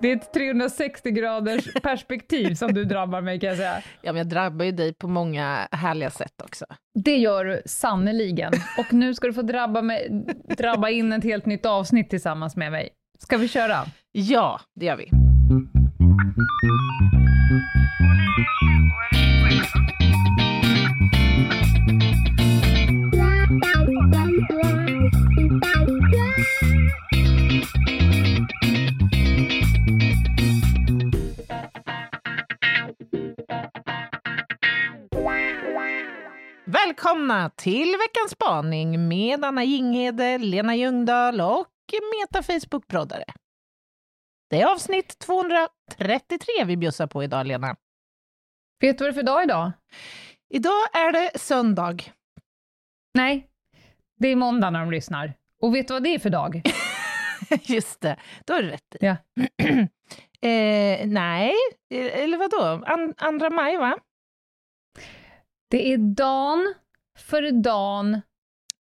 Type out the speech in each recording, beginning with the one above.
Det är ett 360 graders perspektiv som du drabbar mig kan jag säga. Ja, men jag drabbar ju dig på många härliga sätt också. Det gör du sannoliken. Och nu ska du få drabba, mig, drabba in ett helt nytt avsnitt tillsammans med mig. Ska vi köra? Ja, det gör vi. Välkomna till veckans spaning med Anna Jinghede, Lena Ljungdahl och Meta Facebook-broddare. Det är avsnitt 233 vi bjussar på idag, Lena. Vet du vad det är för dag idag? Idag är det söndag. Nej, det är måndag när de lyssnar. Och vet du vad det är för dag? Just det, då har du rätt i. Ja. eh, nej, eller vadå? An andra maj, va? Det är dan före dan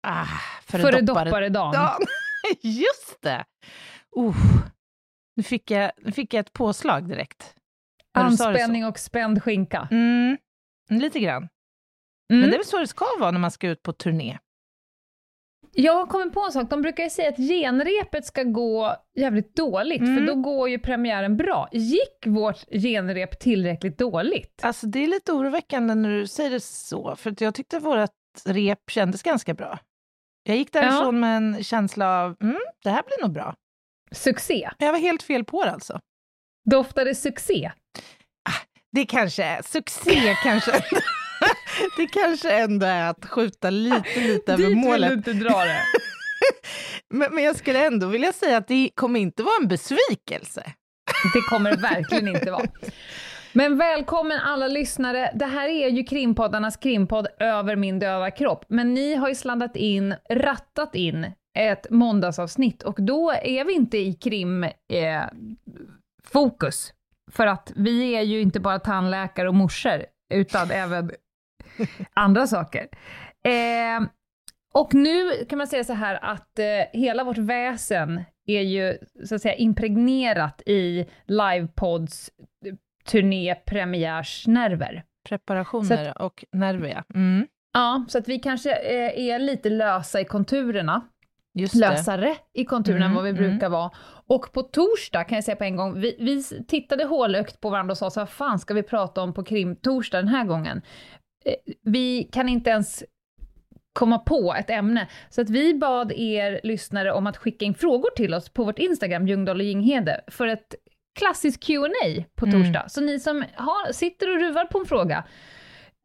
Ah, för före doppare. dopparedan. Dan. Just det! Uh, nu, fick jag, nu fick jag ett påslag direkt. Anspänning och spänd skinka. Mm, lite grann. Mm. Men det är väl så det ska vara när man ska ut på turné? Jag har kommit på en sak, de brukar ju säga att genrepet ska gå jävligt dåligt, Mm. för då går ju premiären bra. Gick vårt genrep tillräckligt dåligt? Alltså det är lite oroväckande när du säger det så, för jag tyckte vårt rep kändes ganska bra. Jag gick därifrån med en känsla av, mm, det här blir nog bra. Succé. Jag var helt fel på det alltså. Doftade succé? Det kanske är, succé kanske, det kanske ändå är att skjuta lite, lite över Dit målet. vill du inte dra det. Men, men jag skulle ändå vilja säga att det kommer inte vara en besvikelse. Det kommer det verkligen inte vara. Men välkommen alla lyssnare. Det här är ju krimpoddarnas krimpodd Över min döda kropp. Men ni har ju slandat in, rattat in ett måndagsavsnitt och då är vi inte i krim eh. För att vi är ju inte bara tandläkare och morsor, utan även andra saker. Eh, och nu kan man säga så här att eh, hela vårt väsen är ju så att säga impregnerat i livepods turnépremiärsnerver. Preparationer och nerviga. Mm, Ja, så att vi kanske eh, är lite lösa i konturerna, just det. lösare i konturerna än Mm, vad vi mm. brukar vara. Och på torsdag kan jag säga på en gång, vi, vi tittade hålögt på varandra och sa så här, fan ska vi prata om på krim-torsdag den här gången? Eh, vi kan inte ens komma på ett ämne. Så att vi bad er lyssnare om att skicka in frågor till oss på vårt Instagram, Ljungdahl och Jinghede, för ett klassiskt Q&A på Mm. torsdag. Så ni som har, sitter och ruvar på en fråga,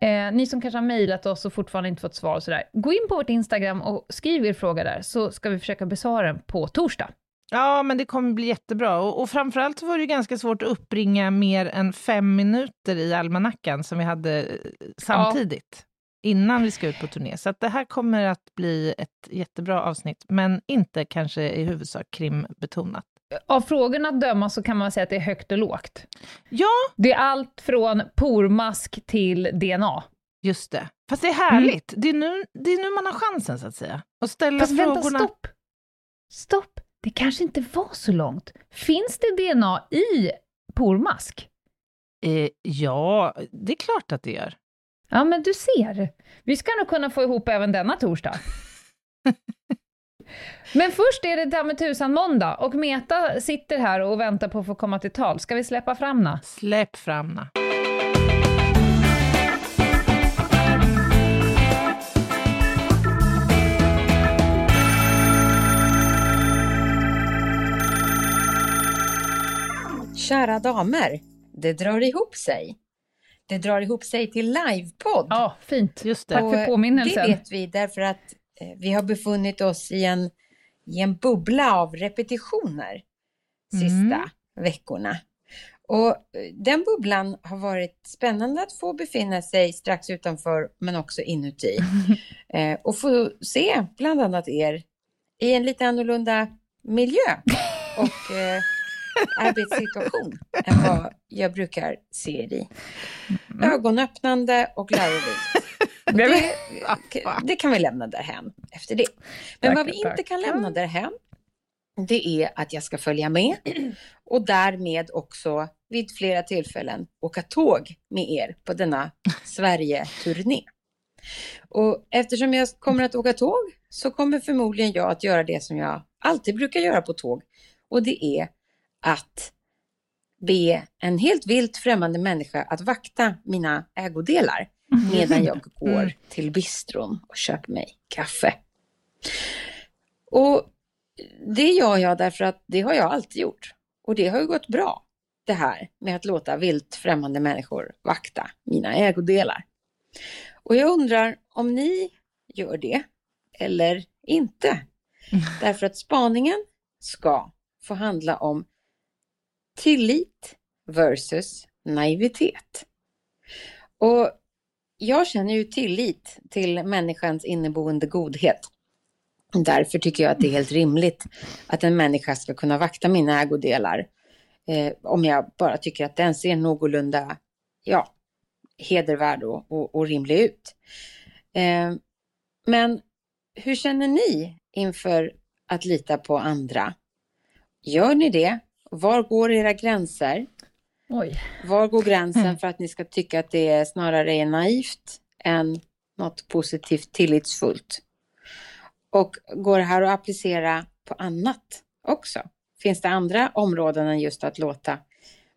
eh, ni som kanske har mejlat oss och fortfarande inte fått svar och sådär, gå in på vårt Instagram och skriv er fråga där, så ska vi försöka besvara den på torsdag. Ja, men det kommer bli jättebra. Och, och framförallt så var det ju ganska svårt att uppbringa mer än fem minuter i almanackan som vi hade eh, samtidigt. Innan vi ska ut på turné. Så det här kommer att bli ett jättebra avsnitt, men inte kanske i huvudsak krimbetonat. Av frågorna att döma så kan man säga att det är högt och lågt. Ja, Det är allt från pormask till DNA. just det. Fast det är härligt. Det, är nu, det är nu man har chansen, så att säga. Att ställa Fast frågorna. vänta, stopp! Stopp! Det kanske inte var så långt. Finns det DNA i pormask? Eh, ja, det är klart att det gör. Ja, men du ser. Vi ska nog kunna få ihop även denna torsdag. Men först är det damme tusan måndag och Meta sitter här och väntar på att få komma till tal. Ska vi släppa fram na? Släpp fram na. Kära damer, det drar ihop sig. Det drar ihop sig till livepodd. Ja, fint. Just det. Tack för Och påminnelsen. Det vet vi därför att eh, vi har befunnit oss i en, i en bubbla av repetitioner sista Mm. veckorna. Och eh, den bubblan har varit spännande att få befinna sig strax utanför, men också inuti. Eh, och få se bland annat er i en lite annorlunda miljö och eh, arbetssituation än vad jag brukar se er i. Ögonöppnande och lärorikt. Det, det kan vi lämna därhän efter det. Men vad vi inte kan lämna därhän, det är att jag ska följa med och därmed också vid flera tillfällen åka tåg med er på denna Sverige-turné. Och eftersom jag kommer att åka tåg så kommer förmodligen jag att göra det som jag alltid brukar göra på tåg och det är att be en helt vilt främmande människa att vakta mina ägodelar medan jag går till bistron och köper mig kaffe. Och det gör jag därför att det har jag alltid gjort. Och det har ju gått bra, det här med att låta vilt främmande människor vakta mina ägodelar. Och jag undrar om ni gör det eller inte. Därför att spaningen ska få handla om tillit versus naivitet. Och jag känner ju tillit till människans inneboende godhet. Därför tycker jag att det är helt rimligt att en människa ska kunna vakta mina ägodelar. Eh, om jag bara tycker att den ser någorlunda ja, hedervärd och, och, och rimlig ut. Eh, men hur känner ni inför att lita på andra? Gör ni det? Var går era gränser? Oj. Var går gränsen för att ni ska tycka att det snarare är naivt än något positivt tillitsfullt? Och går det här att applicera på annat också? Finns det andra områden än just att låta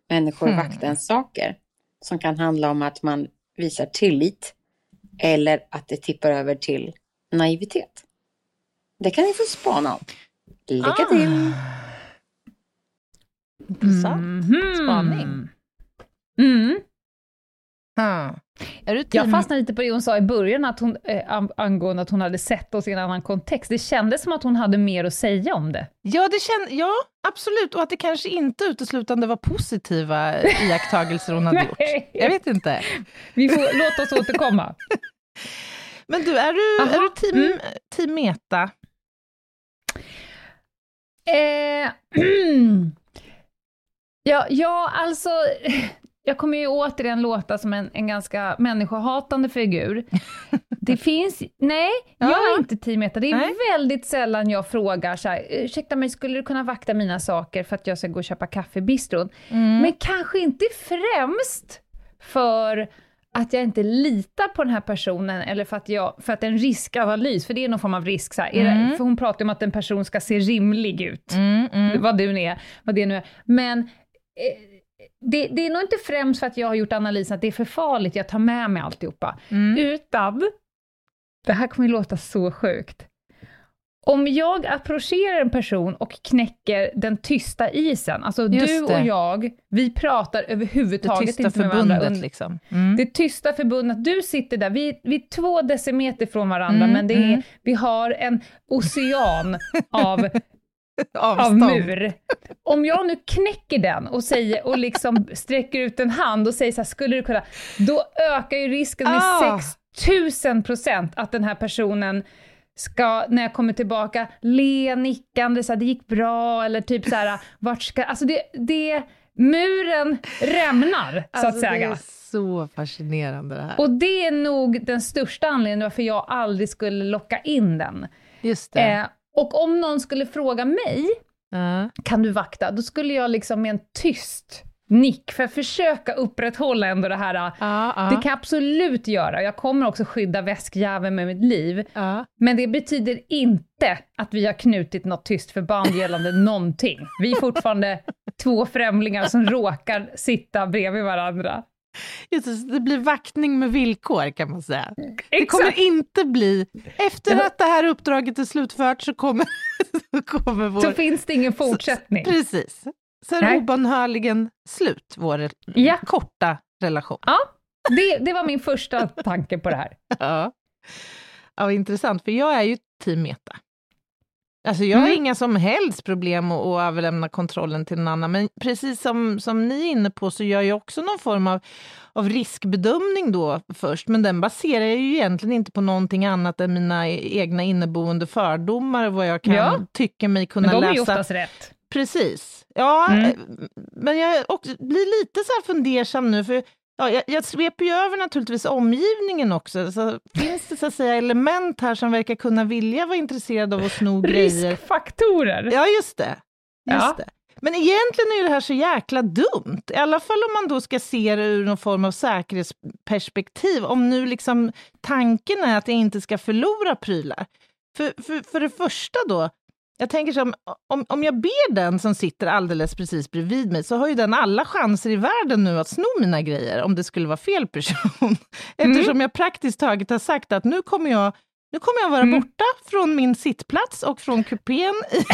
människor Hmm. vakta ens saker? Som kan handla om att man visar tillit eller att det tippar över till naivitet. Det kan ni få spana om. Lycka Ah. till! Intressant. Mhm. Spaning. Mm. Ah. Jag fastnade lite på det hon sa i början att hon, ang- angående att hon hade sett oss i en annan kontext. Det kändes som att hon hade mer att säga om det. Ja, det känd... ja, absolut. Och att det kanske inte uteslutande var positiva iakttagelser hon hade gjort. Jag vet inte. Vi får, låt oss återkomma. Men du, är du, Aha, är du team, mm. team Meta? Eh, ja, ja, alltså, jag kommer ju återigen låta som en, en ganska människohatande figur. Det finns, nej, jag är Ja. inte teameta. Det är Nej. väldigt sällan jag frågar så här, ursäkta mig, skulle du kunna vakta mina saker för att jag ska gå och köpa kaffe i bistron? Mm. Men kanske inte främst för att jag inte litar på den här personen eller för att, jag, för att en riskanalys, för det är någon form av risk. Så här. Är det, Mm. för hon pratar om att en person ska se rimlig ut Mm, mm. vad du är, vad det nu är. Men det, det är nog inte främst för att jag har gjort analysen att det är för farligt, jag tar med mig alltihopa. Mm. Utan, det här kommer ju låta så sjukt. Om jag approcherar en person och knäcker den tysta isen, alltså Just du det. och jag, vi pratar överhuvudtaget inte med varandra. liksom. Mm. Det tysta förbundet, du sitter där, vi, vi är två decimeter från varandra, Mm, men det är, mm. vi har en ocean av av Avstånd. mur. Om jag nu knäcker den och, säger, och liksom sträcker ut en hand och säger så här, skulle du kunna, då ökar ju risken med Ah. 6000 procent att den här personen ska, när jag kommer tillbaka, le nickande, så här, det gick bra, eller typ så här, vart ska, alltså det, det muren rämnar, så att Alltså, det säga. är så fascinerande det här. Och det är nog den största anledningen varför jag aldrig skulle locka in den. Just det. Eh, och om någon skulle fråga mig, Ja. kan du vakta? Då skulle jag liksom med en tyst nick, för att försöka upprätthålla ändå det här, Ja, ja. det kan jag absolut göra. Jag kommer också skydda väskjäveln med mitt liv. ja. Men det betyder inte att vi har knutit något tyst förband gällande någonting. Vi är fortfarande två främlingar som råkar sitta bredvid varandra. Just det, så det blir vaktning med villkor kan man säga. Det Exakt. kommer inte bli, efter att det här uppdraget är slutfört så kommer, så kommer vår... Så finns det ingen fortsättning. Precis. Så är det obönhörligen slut, vår Ja. korta relation. Ja, det, det var min första tanke på det här. Ja. ja, intressant, för jag är ju team Meta. Alltså jag har mm. inga som helst problem att, att överlämna kontrollen till någon annan, men precis som, som ni är inne på så gör jag också någon form av, av riskbedömning då först, men den baserar jag ju egentligen inte på någonting annat än mina e-, egna inneboende fördomar, vad jag kan ja. tycka mig kunna läsa. Men de är ju oftast rätt. Precis. Ja, mm. Eh, men jag också, blir lite så fundersam nu, för Ja, jag, jag sveper ju över naturligtvis omgivningen också. Så finns det så att säga element här som verkar kunna vilja vara intresserade av att sno grejer? Riskfaktorer! Ja, just det. Just ja. det. Men egentligen är det här så jäkla dumt, i alla fall om man då ska se det ur någon form av säkerhetsperspektiv, om nu liksom tanken är att jag inte ska förlora prylar. För, för, för det första då, jag tänker som, om, om jag ber den som sitter alldeles precis bredvid mig, så har ju den alla chanser i världen nu att sno mina grejer, om det skulle vara fel person. Eftersom mm. jag praktiskt taget har sagt att nu kommer jag nu kommer jag vara mm. borta från min sittplats och från kupén i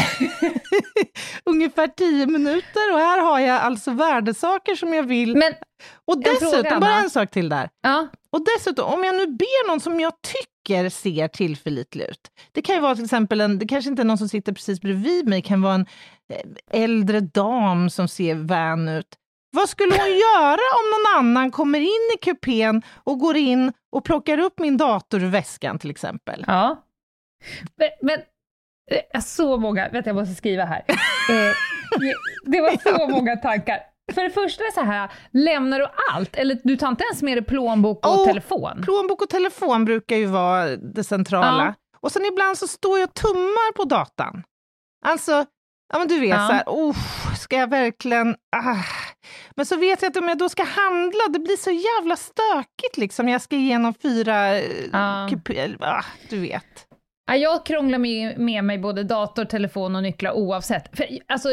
ungefär tio minuter och här har jag alltså värdesaker som jag vill. Men, och dessutom, bara en sak till där. Ja. Och dessutom, om jag nu ber någon som jag tycker ser tillförlitlig ut. Det kan ju vara till exempel en, det kanske inte är någon som sitter precis bredvid mig, det kan vara en eh, äldre dam som ser vän ut. Vad skulle hon göra om någon annan kommer in i kupén och går in och plockar upp min dator ur väskan till exempel? Ja. Men, men eh, så många, vänta jag måste skriva här. Eh, det var så många tankar. För det första så här, lämnar du allt? Eller du tar inte ens med dig plånbok och oh, telefon? Plånbok och telefon brukar ju vara det centrala. Ja. Och sen ibland så står jag och tummar på datan. Alltså, ja men du vet ja. så här, oh, ska jag verkligen... Ah. Men så vet jag att om jag då ska handla, det blir så jävla stökigt liksom. Jag ska igenom fyra... Ja. Kup- ah, du vet. Jag krånglar med, med mig både dator, telefon och nycklar oavsett. För, alltså,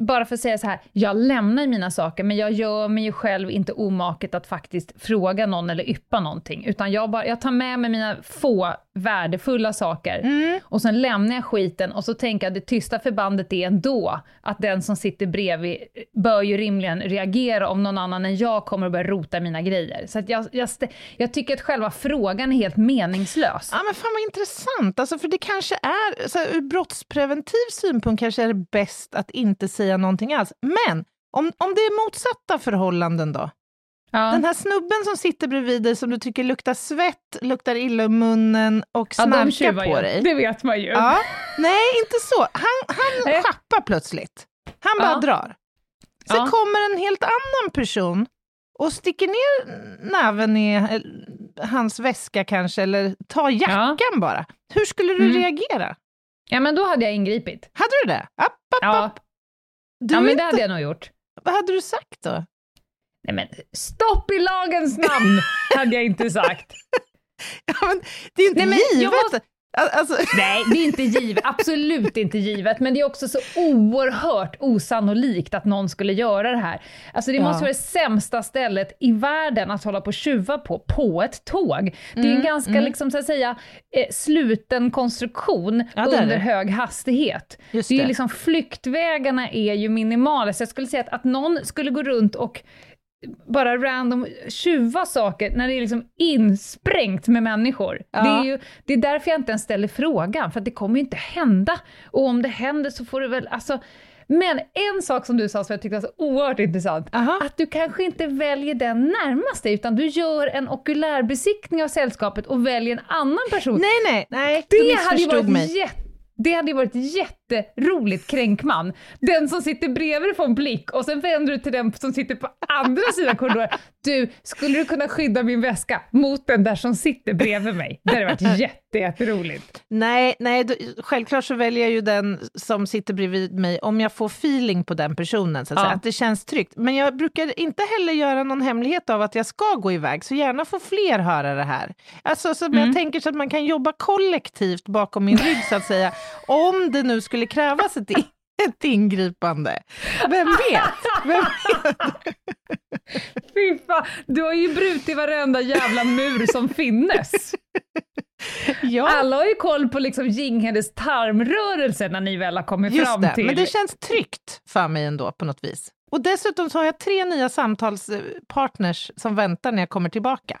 bara för att säga så här, jag lämnar mina saker, men jag gör mig ju själv inte omaket att faktiskt fråga någon eller yppa någonting, utan jag, bara, jag tar med mig mina få värdefulla saker mm. och sen lämnar jag skiten och så tänker jag det tysta förbandet är ändå att den som sitter bredvid bör ju rimligen reagera om någon annan än jag kommer att börja rota mina grejer. Så jag, jag, jag, tycker att själva frågan är helt meningslös. Ja men fan vad intressant, alltså för det kanske är, så här, ur brottspreventiv synpunkt kanske är det bäst att inte säga någonting alls. Men om, om det är motsatta förhållanden då? Ja. Den här snubben som sitter bredvid dig som du tycker luktar svett, luktar illa i munnen och snarkar ja, på dig. Det vet man ju. Ja. Nej, inte så. Han, han schappar plötsligt. Han bara drar. Sen kommer en helt annan person och sticker ner näven i eh, hans väska kanske, eller tar jackan ja. bara. Hur skulle du mm. reagera? Ja, men då hade jag ingripit. Hade du det? App, app, ja. App. Du ja, men inte... det hade jag nog gjort. Vad hade du sagt då? Nej men, stopp i lagens namn, hade jag inte sagt. ja, men det är inte Nej, givet. Måste... Alltså. Nej, det är inte givet. Absolut inte givet. Men det är också så oerhört osannolikt att någon skulle göra det här. Alltså det ja. måste vara det sämsta stället i världen att hålla på och tjuva på, på ett tåg. Det är mm, en ganska, mm. liksom, så att säga, eh, sluten konstruktion ja, under hög hastighet. Just det är liksom, flyktvägarna är ju minimala, så jag skulle säga att, att någon skulle gå runt och bara random tjuva saker när det är liksom insprängt med människor. Ja. Det, är ju, det är därför jag inte ens ställer frågan, för det kommer ju inte hända. Och om det händer så får du väl, alltså, men en sak som du sa som jag tyckte var så oerhört intressant, Aha. att du kanske inte väljer den närmast dig, utan du gör en okulärbesiktning av sällskapet och väljer en annan person. Nej, nej, nej. Det hade ju varit mig. jätte det hade ju varit jätteroligt kränkman. Den som sitter bredvid får en blick och sen vänder du till den som sitter på andra sidan korridoren. Du, skulle du kunna skydda min väska mot den där som sitter bredvid mig? Det hade varit jätte, jätteroligt. Nej, nej, självklart så väljer jag ju den som sitter bredvid mig om jag får feeling på den personen, så att, ja. säga, att det känns tryggt. Men jag brukar inte heller göra någon hemlighet av att jag ska gå iväg, så gärna får fler höra det här. Alltså, så mm. jag tänker så att man kan jobba kollektivt bakom min rygg, så att säga om det nu skulle krävas ett, ett ingripande. Vem vet? Vem vet? Fy fan, du har ju brutit varenda jävla mur som finnes. Ja. Alla har ju koll på liksom Jinghedes tarmrörelse när ni väl har kommit Just fram det, till... men det känns tryggt för mig ändå på något vis. Och dessutom så har jag tre nya samtalspartners som väntar när jag kommer tillbaka.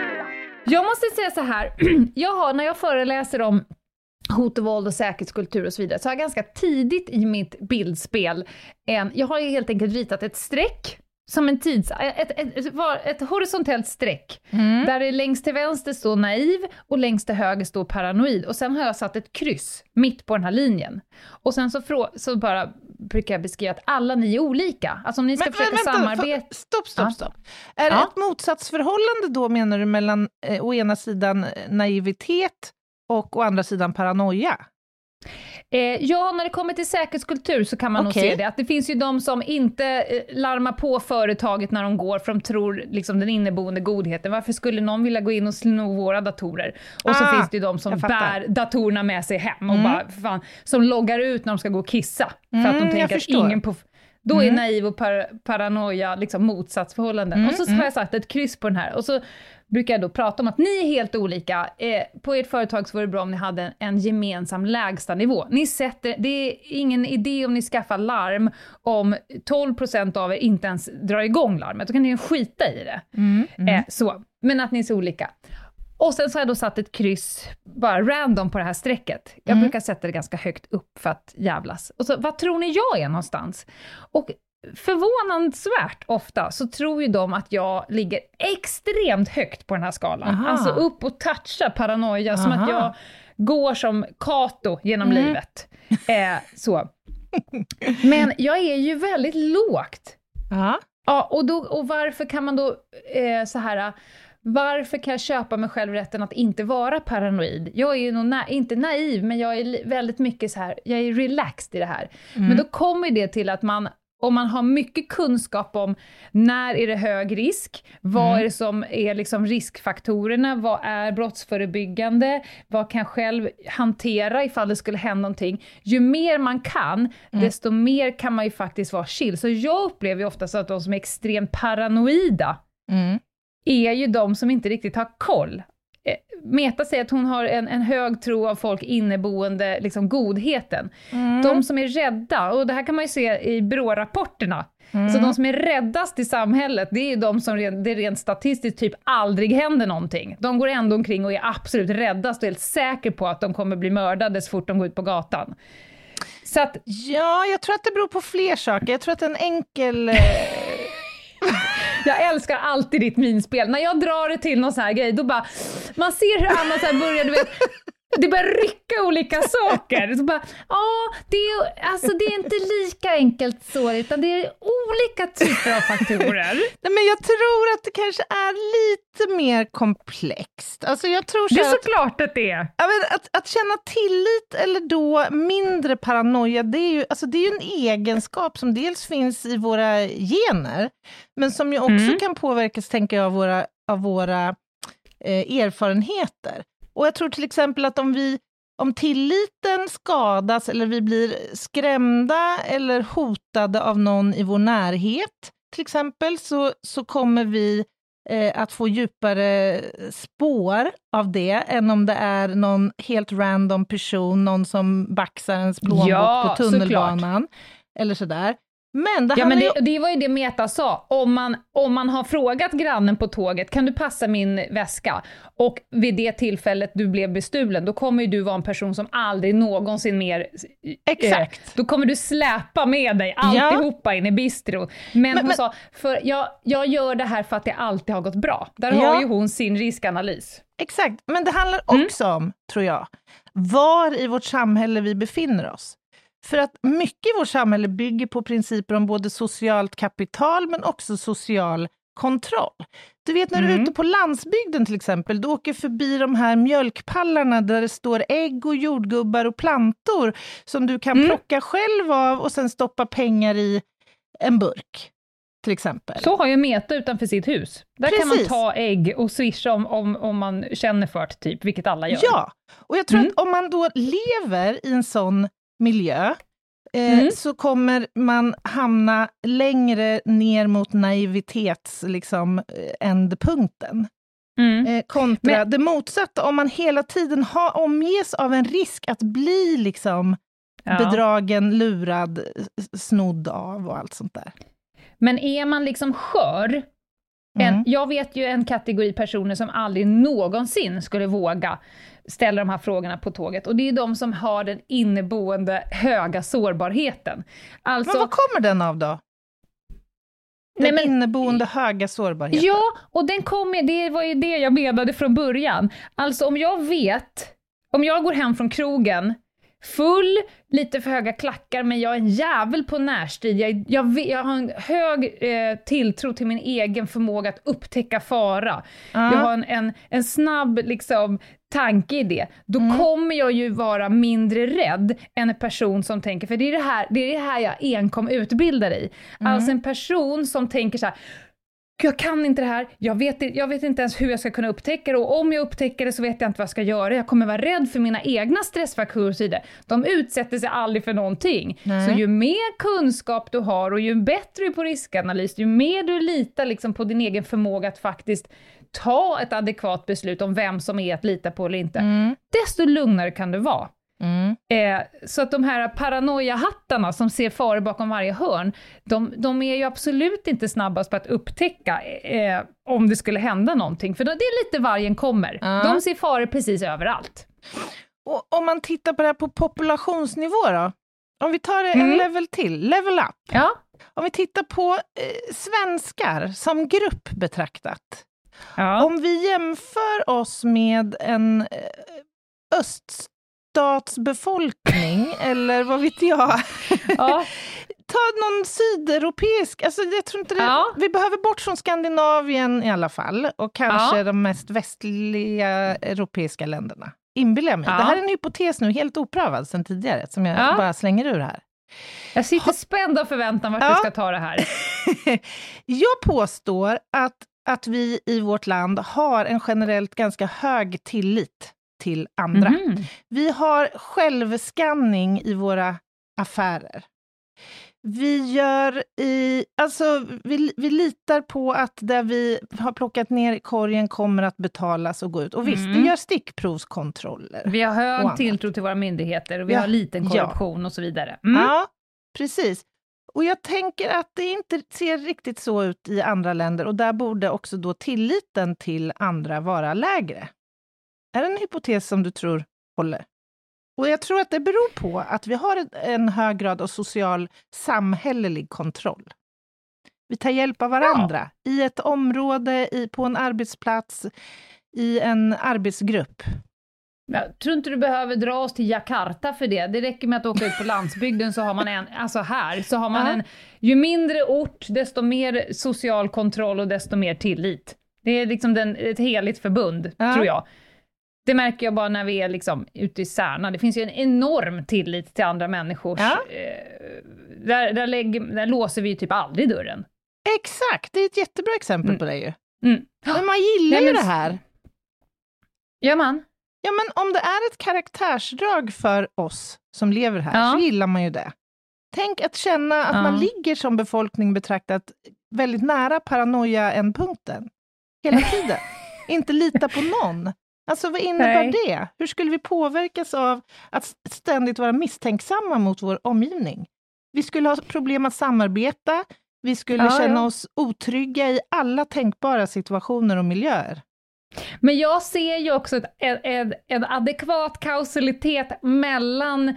Jag måste säga så här, jag har när jag föreläser om hot och våld och säkerhetskultur och så vidare, så har jag ganska tidigt i mitt bildspel en, jag har helt enkelt ritat ett streck som en tids... Ett, ett, ett, ett horisontellt streck, mm. där det längst till vänster står naiv och längst till höger står paranoid. Och sen har jag satt ett kryss mitt på den här linjen. Och sen så, frå, så bara brukar jag beskriva att alla ni är olika. Alltså om ni ska men, försöka vänta, samarbeta... Stopp, stopp, ja. stopp. Är ja. det ett motsatsförhållande då menar du mellan eh, å ena sidan naivitet och å andra sidan paranoia? Eh, ja, när det kommer till säkerhetskultur så kan man okay. nog se det. Att det finns ju de som inte eh, larmar på företaget när de går, för de tror liksom den inneboende godheten. Varför skulle någon vilja gå in och sno våra datorer? Och ah, så finns det ju de som bär datorerna med sig hem och mm. bara, fan, som loggar ut när de ska gå och kissa. För att de mm, tänker att ingen på... Då är mm. naiv och par paranoia liksom motsatsförhållanden. Mm, och så har mm. jag satt ett kryss på den här. Och så brukar jag då prata om att ni är helt olika. Eh, på ert företag så vore det bra om ni hade en, en gemensam lägstanivå. Ni sätter, det är ingen idé om ni skaffar larm om 12% av er inte ens drar igång larmet. Då kan ni ju skita i det. Mm, mm. Eh, så. Men att ni är så olika. Och sen så har jag då satt ett kryss, bara random på det här strecket. Jag mm. brukar sätta det ganska högt upp för att jävlas. Och så, vad tror ni jag är någonstans? Och förvånansvärt ofta så tror ju de att jag ligger extremt högt på den här skalan. Aha. Alltså upp och touchar paranoia, Aha. som att jag går som Kato genom mm. livet. Eh, så. Men jag är ju väldigt lågt. Aha. Ja, och, då, och varför kan man då eh, så här varför kan jag köpa mig själv rätten att inte vara paranoid? Jag är ju nog na inte naiv, men jag är väldigt mycket så här, jag är relaxed i det här. Mm. Men då kommer det till att man om man har mycket kunskap om när är det hög risk, vad mm. är det som är liksom riskfaktorerna, vad är brottsförebyggande, vad kan jag själv hantera ifall det skulle hända någonting. Ju mer man kan, mm. desto mer kan man ju faktiskt vara chill. Så jag upplever ju oftast att de som är extremt paranoida, mm. Är ju de som inte riktigt har koll. Eh, Meta säger att hon har en, en hög tro av folk inneboende liksom, godheten. Mm. De som är rädda, och det här kan man ju se i BRÅ-rapporterna, mm. så de som är räddast i samhället, det är ju de som rent, det rent statistiskt typ aldrig händer någonting. De går ändå omkring och är absolut räddast och helt säker på att de kommer bli mördade så fort de går ut på gatan. Så att, ja, jag tror att det beror på fler saker. Jag tror att en enkel... Jag älskar alltid ditt minspel. När jag drar det till någon sån här grej, då bara, man ser hur Anna så börjar, du vet, det börjar rycka olika saker. Så bara, ja, det är, alltså det är inte lika enkelt så, utan det är olika typer av faktorer. Nej, men jag tror att det kanske är lite mer komplext. Alltså jag tror det är att, såklart att det är. Att, att, att känna tillit eller då mindre paranoia, det är, ju, alltså det är ju en egenskap som dels finns i våra gener, men som ju också mm. kan påverkas, tänker jag, av våra, av våra eh, erfarenheter. Och jag tror till exempel att om vi om tilliten skadas eller vi blir skrämda eller hotade av någon i vår närhet, till exempel, så, så kommer vi eh, att få djupare spår av det än om det är någon helt random person, någon som baxar ens plånbok ja, på tunnelbanan. Såklart. Eller sådär. Men det ja, men det, det var ju det Meta sa. Om man, om man har frågat grannen på tåget, kan du passa min väska? Och vid det tillfället du blev bestulen, då kommer ju du vara en person som aldrig någonsin mer... Exakt. Eh, då kommer du släpa med dig alltihopa in i bistron. Men, Men- hon men- sa, för jag, jag gör det här för att det alltid har gått bra. Där Ja. har ju hon sin riskanalys. Exakt, men det handlar Mm. också om, tror jag, var i vårt samhälle vi befinner oss. För att mycket i vårt samhälle bygger på principer om både socialt kapital men också social kontroll. Du vet när du är Mm. ute på landsbygden till exempel, du åker förbi de här mjölkpallarna där det står ägg och jordgubbar och plantor som du kan Mm. plocka själv av och sen stoppa pengar i en burk. Till exempel. Så har ju Meta utanför sitt hus. Där kan man Precis. ta ägg och swisha om, om, om man känner för det, typ, vilket alla gör. Ja, och jag tror Mm. att om man då lever i en sån miljö eh, Mm. så kommer man hamna längre ner mot naivitets liksom, eh, ändpunkten. Mm. Eh, kontra Men- det motsatta, om man hela tiden har, omges av en risk att bli liksom, Ja. bedragen, lurad, snodd av och allt sånt där. Men är man liksom skör, Mm. en, jag vet ju en kategori personer som aldrig någonsin skulle våga ställa de här frågorna på tåget, och det är de som har den inneboende höga sårbarheten. Alltså, Men vad kommer den av då? Den Nej, men- inneboende höga sårbarheten? Ja, och den kom ju, det var ju det jag menade från början. Alltså om jag vet, om jag går hem från krogen, full, lite för höga klackar, men jag är en jävel på närstrid. Jag, jag, jag har en hög eh, tilltro till min egen förmåga att upptäcka fara. Ja. Jag har en, en, en snabb liksom, tanke i det. Då Mm. kommer jag ju vara mindre rädd än en person som tänker, för det är det här, det är det här jag enkom utbildar i. Mm. Alltså en person som tänker så här, jag kan inte det här, jag vet, jag vet inte ens hur jag ska kunna upptäcka det och om jag upptäcker det så vet jag inte vad jag ska göra, jag kommer vara rädd för mina egna stressfaktorer och så vidare. De utsätter sig aldrig för någonting. Nej. Så ju mer kunskap du har och ju bättre du är på riskanalys, ju mer du litar liksom på din egen förmåga att faktiskt ta ett adekvat beslut om vem som är att lita på eller inte, Mm. desto lugnare kan du vara. Mm. Eh, så att de här paranoia-hattarna som ser faror bakom varje hörn, de, de är ju absolut inte snabbast på att upptäcka eh, om det skulle hända någonting, för då, det är lite vargen kommer. Ja. De ser faror precis överallt. Och om man tittar på det här på populationsnivå då? Om vi tar det en Mm. level till, level up. Ja. Om vi tittar på eh, svenskar som grupp betraktat. Ja. Om vi jämför oss med en eh, öststatsbefolkning, eller vad vet jag. Ja. Ta någon sydeuropeisk, alltså jag tror inte det, Ja. vi behöver bort från Skandinavien i alla fall, och kanske Ja. de mest västliga europeiska länderna. Inbillar jag mig. Det här är en hypotes nu, helt oprövad sedan tidigare, som jag Ja. bara slänger ur här. Jag sitter spänd av förväntan vart Ja. du ska ta det här. Jag påstår att, att vi i vårt land har en generellt ganska hög tillit till andra. Mhm. Vi har självskanning i våra affärer. Vi gör i, alltså, vi, vi litar på att det vi har plockat ner i korgen kommer att betalas och gå ut. Och visst, Mm. vi gör stickprovskontroller. Vi har hög tilltro till våra myndigheter och vi Ja. har liten Ja. korruption och så vidare. Mm. Ja, precis. Och jag tänker att det inte ser riktigt så ut i andra länder och där borde också då tilliten till andra vara lägre. Är det en hypotes som du tror håller? Och jag tror att det beror på att vi har en hög grad av social samhällelig kontroll. Vi tar hjälp av varandra i ett område, i, på en arbetsplats, i en arbetsgrupp. Jag tror inte du behöver dra oss till Jakarta för det. Det räcker med att åka ut på landsbygden så har man en, alltså här, så har man Ja. en, ju mindre ort, desto mer social kontroll och desto mer tillit. Det är liksom den, ett heligt förbund, Ja. tror jag. Det märker jag bara när vi är liksom ute i Särna. Det finns ju en enorm tillit till andra människors... Ja. Eh, där, där, lägger, där låser vi ju typ aldrig dörren. Exakt, det är ett jättebra exempel Mm. på det ju. Mm. Men man gillar Nej, ju men- det här. Gör man? Ja, men om det är ett karaktärsdrag för oss som lever här, Ja. så gillar man ju det. Tänk att känna att Ja. man ligger som befolkning betraktat väldigt nära paranoia-ändpunkten. Hela tiden. Inte lita på någon. Alltså vad innebär Nej. det? Hur skulle vi påverkas av att ständigt vara misstänksamma mot vår omgivning? Vi skulle ha problem att samarbeta. Vi skulle Ja, känna ja. oss otrygga i alla tänkbara situationer och miljöer. Men jag ser ju också ett, en, en, adekvat kausalitet mellan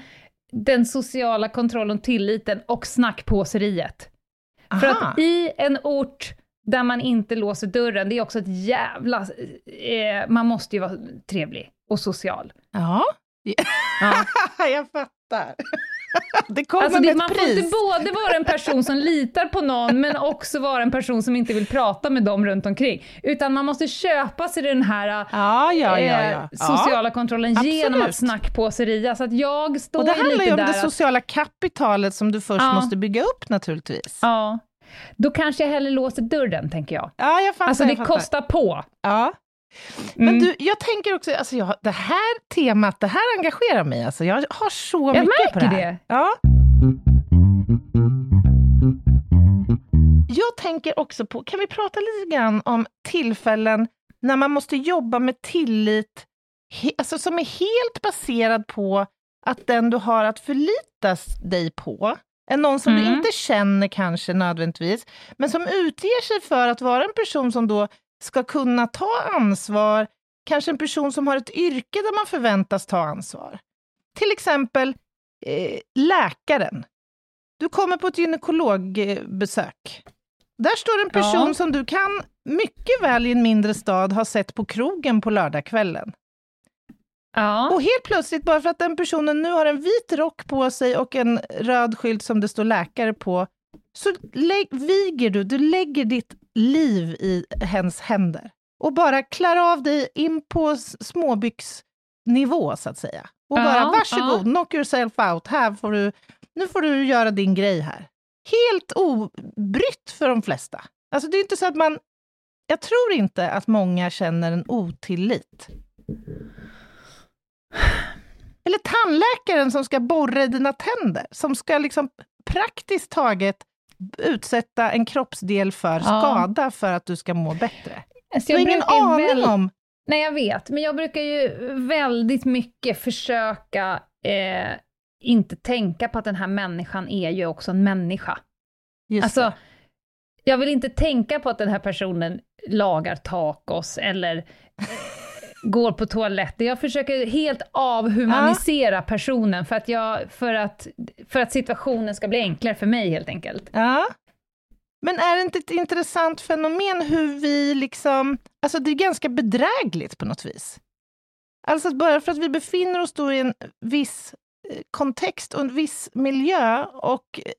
den sociala kontrollen, tilliten och snackpåseriet. För Aha. att i en ort där man inte låser dörren, det är också ett jävla... Eh, man måste ju vara trevlig och social. Ja, jag fattar. Det kommer Alltså med det, ett man får pris. inte både vara en person som litar på någon, men också vara en person som inte vill prata med dem runt omkring. Utan man måste köpa sig den här Ja, ja, ja, eh, ja. sociala kontrollen genom att snackpåseria. Så att jag står Och det handlar ju om där det sociala kapitalet som du först Ja. måste bygga upp naturligtvis. Ja. Då kanske jag hellre låser dörren, tänker jag. Ja, jag fattar. Alltså det kostar på. Ja. Men Mm. du, jag tänker också, alltså jag, det här temat, det här engagerar mig. Alltså jag har så Jag mycket på det märker här. det. Ja. Jag tänker också på, kan vi prata lite grann om tillfällen när man måste jobba med tillit, he, alltså som är helt baserad på att den du har att förlita dig på är någon som du Mm. inte känner kanske nödvändigtvis, men som utger sig för att vara en person som då ska kunna ta ansvar, kanske en person som har ett yrke där man förväntas ta ansvar. Till exempel eh, läkaren. Du kommer på ett gynekologbesök. Där står en person Ja. som du kan mycket väl i en mindre stad ha sett på krogen på lördagskvällen. Ja. Och helt plötsligt, bara för att den personen nu har en vit rock på sig och en röd skylt som det står läkare på, så viger du, du lägger ditt liv i hens händer. Och bara klär av dig in på småbyxnivå, så att säga. Och Ja, bara, varsågod, ja. knock yourself out, här får du, nu får du göra din grej här. Helt obrytt för de flesta. Alltså det är inte så att man... Jag tror inte att många känner en otillit. Eller tandläkaren som ska borra i dina tänder, som ska liksom praktiskt taget utsätta en kroppsdel för skada för att du ska må bättre. Alltså, du har ingen aning väl- om... Nej, jag vet, men jag brukar ju väldigt mycket försöka eh, inte tänka på att den här människan är ju också en människa. Just alltså, det. jag vill inte tänka på att den här personen lagar tacos eller går på toaletten. Jag försöker helt avhumanisera personen för att, jag, för, att, för att situationen ska bli enklare för mig helt enkelt. Ja. Men är det inte ett intressant fenomen hur vi liksom... Alltså det är ganska bedrägligt på något vis. Alltså att bara för att vi befinner oss då i en viss eh, kontext och en viss miljö och eh,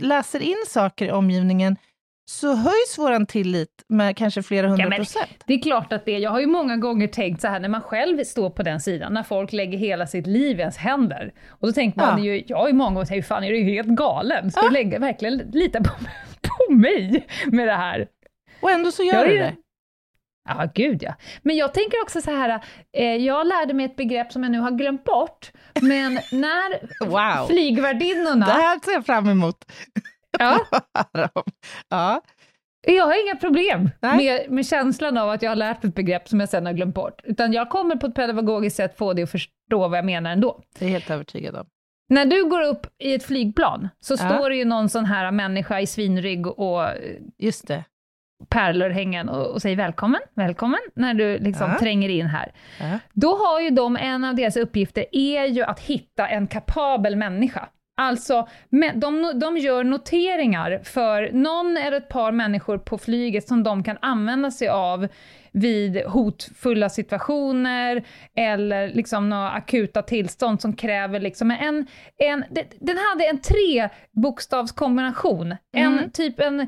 läser in saker i omgivningen så höjs vår tillit med kanske flera hundra Ja, procent. Det är klart att det är. Jag har ju många gånger tänkt så här när man själv står på den sidan, när folk lägger hela sitt liv i ens händer. Och då tänker man Ja. ju, jag har ju många gånger tänkt, fan är du helt galen? Ska du lägga, verkligen lita på, på mig med det här? Och ändå så gör Jag du det. Ja, gud ja. Men jag tänker också så här, eh, jag lärde mig ett begrepp som jag nu har glömt bort, men när Wow. flygvärdinnorna... Det här ser jag fram emot. Ja. ja. Jag har inga problem med, med känslan av att jag har lärt ett begrepp som jag sen har glömt bort, utan jag kommer på ett pedagogiskt sätt få det att förstå vad jag menar ändå. Det är helt övertygad om. När du går upp i ett flygplan så Ja. står det ju någon sån här människa i svinrygg och eh, Just det. pärlor hängen och, och säger välkommen, välkommen, när du liksom Ja. tränger in här. Ja. Då har ju de, en av deras uppgifter är ju att hitta en kapabel människa. Alltså, de, de gör noteringar för någon eller ett par människor på flyget som de kan använda sig av vid hotfulla situationer eller liksom några akuta tillstånd som kräver liksom en... en den hade en trebokstavskombination. En Mm. typ en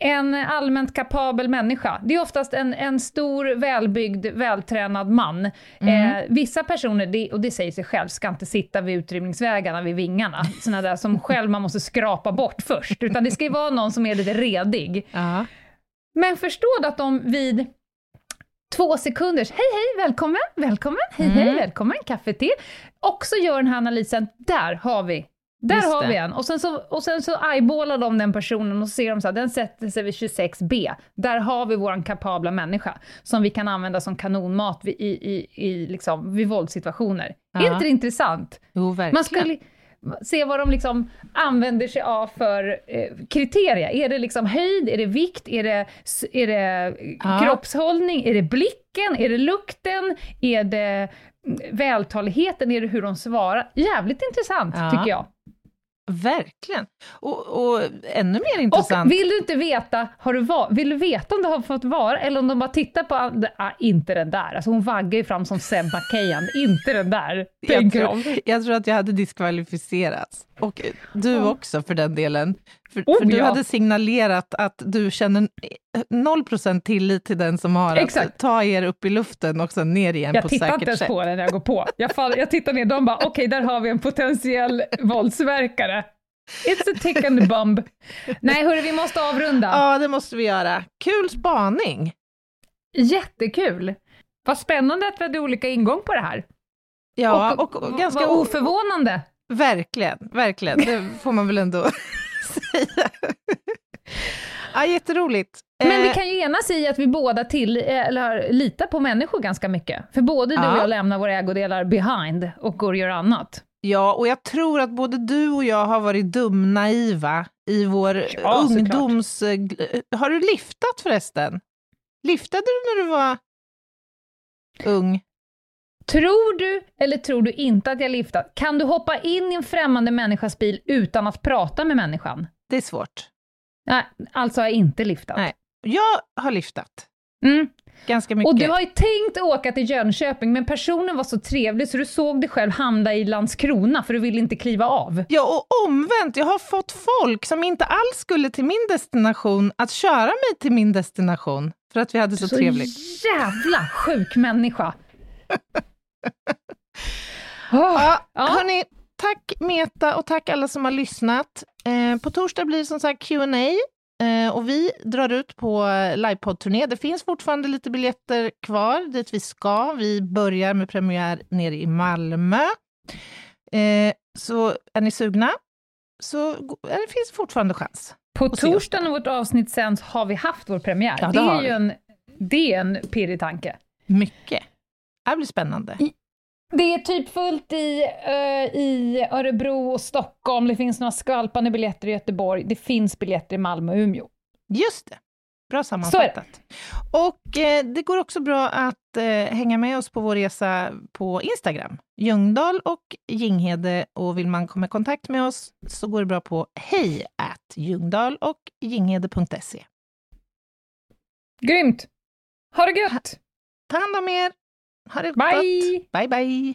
en allmänt kapabel människa. Det är oftast en, en stor, välbyggd, vältränad man. Mm. Eh, vissa personer, det, och det säger sig själv, ska inte sitta vid utrymningsvägarna vid vingarna. Såna där som själv man måste skrapa bort först. Utan det ska ju vara någon som är lite redig. Ja. Men förstå då att de vid två sekunders hej hej, välkommen, välkommen, hej Mm. hej, välkommen, kaffe te. Också gör den här analysen, där har vi där Just har det. vi en. Och sen så, och sen så eyeballar de den personen och ser de så här, den sätter sig vid 26B. Där har vi vår kapabla människa, som vi kan använda som kanonmat vid, i, i, i, liksom, vid våldssituationer. Ja. Är inte det intressant? Jo, verkligen. Man skulle, se vad de liksom använder sig av för eh, kriterier. Är det liksom höjd, är det vikt, är det, är det Ja. kroppshållning, är det blicken, är det lukten, är det mm, vältaligheten, är det hur de svarar? Jävligt intressant, Ja. tycker jag. Verkligen. Och, och ännu mer intressant. Och vill du inte veta, har du va- vill du veta om du har fått vara, eller om de bara tittar på, ah, inte den där, alltså hon vaggar ju fram som Seb McKayan, inte den där, jag, tror, jag tror att jag hade diskvalificerats. Och du också för den delen. För, Oh, för du ja. hade signalerat att du känner eh, 0% tillit till den som har Exakt. att ta er upp i luften och sen ner igen Jag på tittar säkert inte ens sätt. på den när jag går på. Jag, fall, jag tittar ner, de bara, okej, där har vi en potentiell våldsverkare. It's a tick and a bomb. Nej, hörru, vi måste avrunda. Ja, det måste vi göra. Kul spaning! Jättekul! Vad spännande att vi hade olika ingång på det här. Ja, och, och, och ganska vad oförvånande. Verkligen, verkligen. Det får man väl ändå säga. Ja, jätteroligt. Men vi Eh, kan ju enas i att vi båda till, eller litar på människor ganska mycket. För både du och Ja. jag lämnar våra ägodelar behind och går och gör annat. Ja, och jag tror att både du och jag har varit dumnaiva i vår Ja, såklart. ungdoms... eh, gl- Har du liftat förresten? Liftade du när du var ung? Tror du, eller tror du inte att jag liftat? Kan du hoppa in i en främmande människas bil utan att prata med människan? Det är svårt. Nej, alltså har jag inte liftat. Nej. Jag har liftat. Mm. Ganska mycket. Och du har ju tänkt åka till Jönköping, men personen var så trevlig så du såg dig själv hamna i Landskrona, för du ville inte kliva av. Ja, och omvänt. Jag har fått folk som inte alls skulle till min destination att köra mig till min destination för att vi hade så, trevligt. jävla sjuk människa! Ja, Ja. Hörni, tack Meta och tack alla som har lyssnat. Eh, på torsdag blir det som sagt Q&A eh, och vi drar ut på livepodd-turné. Det finns fortfarande lite biljetter kvar dit vi ska. Vi börjar med premiär nere i Malmö. Eh, så är ni sugna så eh, det finns fortfarande chans. På torsdagen när vårt avsnitt sänds har vi haft vår premiär. Ja, det det, är ju en, det är en pirrig tanke. Mycket. Här blir spännande. Det är typ fullt i, eh, i Örebro och Stockholm. Det finns några skvalpande biljetter i Göteborg. Det finns biljetter i Malmö och Umeå. Just det. Bra sammanfattat. Och eh, det går också bra att eh, hänga med oss på vår resa på Instagram. Ljungdahl och Ginghede. Och vill man komma i kontakt med oss så går det bra på hej at ljungdahl och ginghede.se. Grymt! Ha det gött! Ta hand om er! Ha det Bye! gott! Bye, bye!